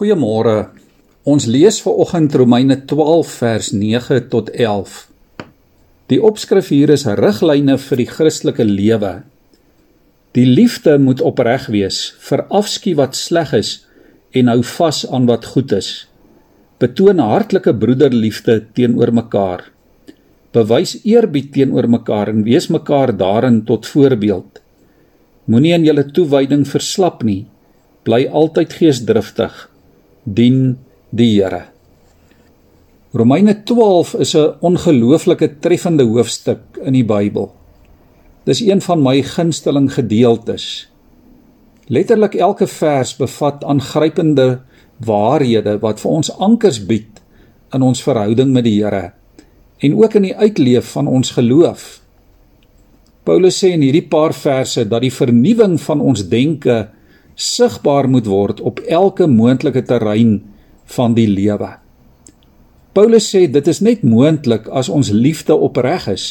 Goeiemôre. Ons lees ver oggend Romeine 12 vers 9 tot 11. Die opskrif hier is riglyne vir die Christelike lewe. Die liefde moet opreg wees, verafskiet wat sleg is en hou vas aan wat goed is. Betoon hartlike broederliefde teenoor mekaar. Bewys eerbied teenoor mekaar en wees mekaar daarin tot voorbeeld. Moenie in julle toewyding verslap nie. Bly altyd geesdriftig dien die Here. Romeine 12 is 'n ongelooflike treffende hoofstuk in die Bybel. Dis een van my gunsteling gedeeltes. Letterlik elke vers bevat aangrypende waarhede wat vir ons ankers bied in ons verhouding met die Here en ook in die uitleef van ons geloof. Paulus sê in hierdie paar verse dat die vernuwing van ons denke sigbaar moet word op elke moontlike terrein van die lewe. Paulus sê dit is net moontlik as ons liefde opreg is.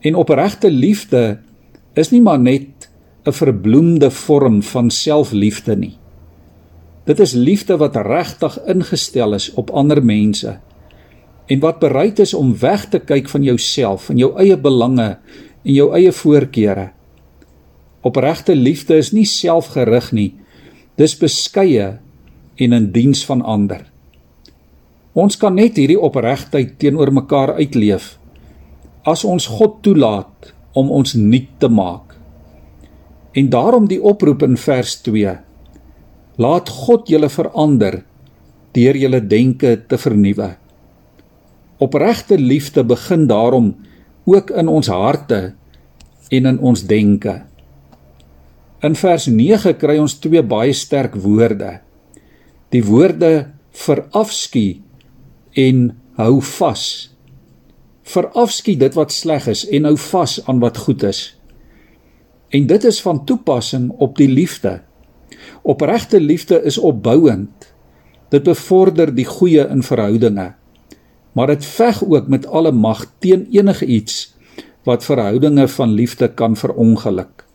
En opregte liefde is nie maar net 'n verbloemde vorm van selfliefde nie. Dit is liefde wat regtig ingestel is op ander mense en wat bereid is om weg te kyk van jouself en jou eie belange en jou eie voorkeure Opregte liefde is nie selfgerig nie. Dis beskeie en in diens van ander. Ons kan net hierdie opregtheid teenoor mekaar uitleef as ons God toelaat om ons nuut te maak. En daarom die oproep in vers 2. Laat God julle verander deur julle denke te vernuwe. Opregte liefde begin daarom ook in ons harte en in ons denke. In vers 9 kry ons twee baie sterk woorde. Die woorde verafskiet en hou vas. Verafskiet dit wat sleg is en hou vas aan wat goed is. En dit is van toepassing op die liefde. Opregte liefde is opbouend. Dit bevorder die goeie in verhoudinge. Maar dit veg ook met alle mag teen enige iets wat verhoudinge van liefde kan verongeluk.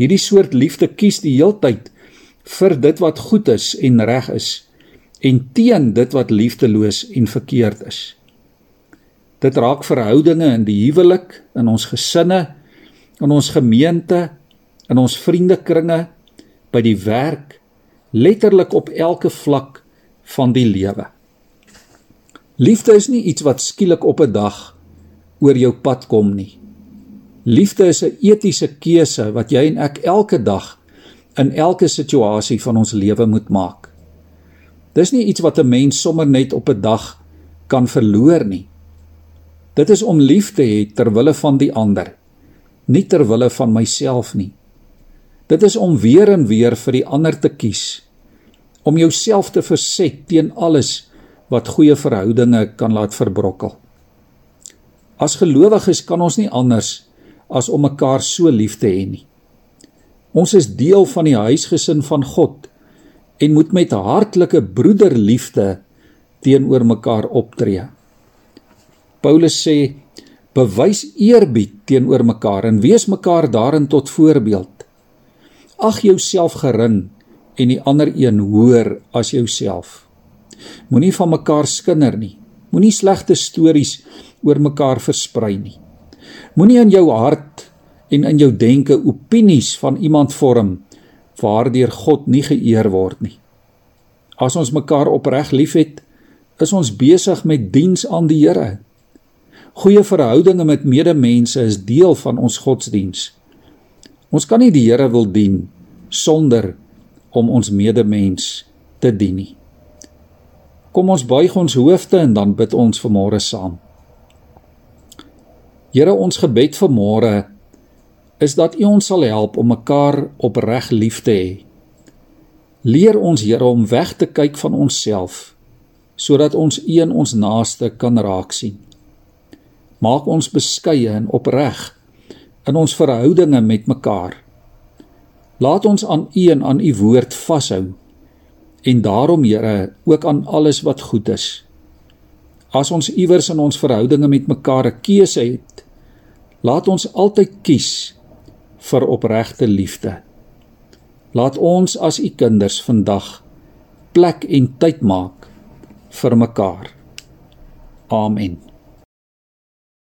Hierdie soort liefde kies die heeltyd vir dit wat goed is en reg is en teen dit wat liefdeloos en verkeerd is. Dit raak verhoudinge in die huwelik, in ons gesinne, in ons gemeente, in ons vriendekringe, by die werk, letterlik op elke vlak van die lewe. Liefde is nie iets wat skielik op 'n dag oor jou pad kom nie. Liefde is 'n etiese keuse wat jy en ek elke dag in elke situasie van ons lewe moet maak. Dis nie iets wat 'n mens sommer net op 'n dag kan verloor nie. Dit is om lief te hê ter wille van die ander, nie ter wille van myself nie. Dit is om weer en weer vir die ander te kies, om jouself te verset teen alles wat goeie verhoudinge kan laat verbrokkel. As gelowiges kan ons nie anders as om mekaar so lief te hê nie. Ons is deel van die huisgesin van God en moet met hartlike broederliefde teenoor mekaar optree. Paulus sê: "Bewys eerbied teenoor mekaar en wees mekaar daarin tot voorbeeld. Ag jouself gering en die ander een hoër as jouself. Moenie van mekaar skinder nie. Moenie slegte stories oor mekaar versprei nie. Moenie in jou hart en in jou denke opinies van iemand vorm waardeur God nie geëer word nie. As ons mekaar opreg liefhet, is ons besig met diens aan die Here. Goeie verhoudinge met medemense is deel van ons godsdiens. Ons kan nie die Here wil dien sonder om ons medemens te dien nie. Kom ons buig ons hoofde en dan bid ons vanmôre saam. Here ons gebed vir môre is dat U ons sal help om mekaar opreg lief te hê. Leer ons Here om weg te kyk van onsself sodat ons een ons naaste kan raak sien. Maak ons beskeie en opreg in ons verhoudinge met mekaar. Laat ons aan U en aan U woord vashou en daarom Here ook aan alles wat goed is. As ons iewers in ons verhoudinge met mekaar 'n keuse het, laat ons altyd kies vir opregte liefde. Laat ons as u kinders vandag plek en tyd maak vir mekaar. Amen.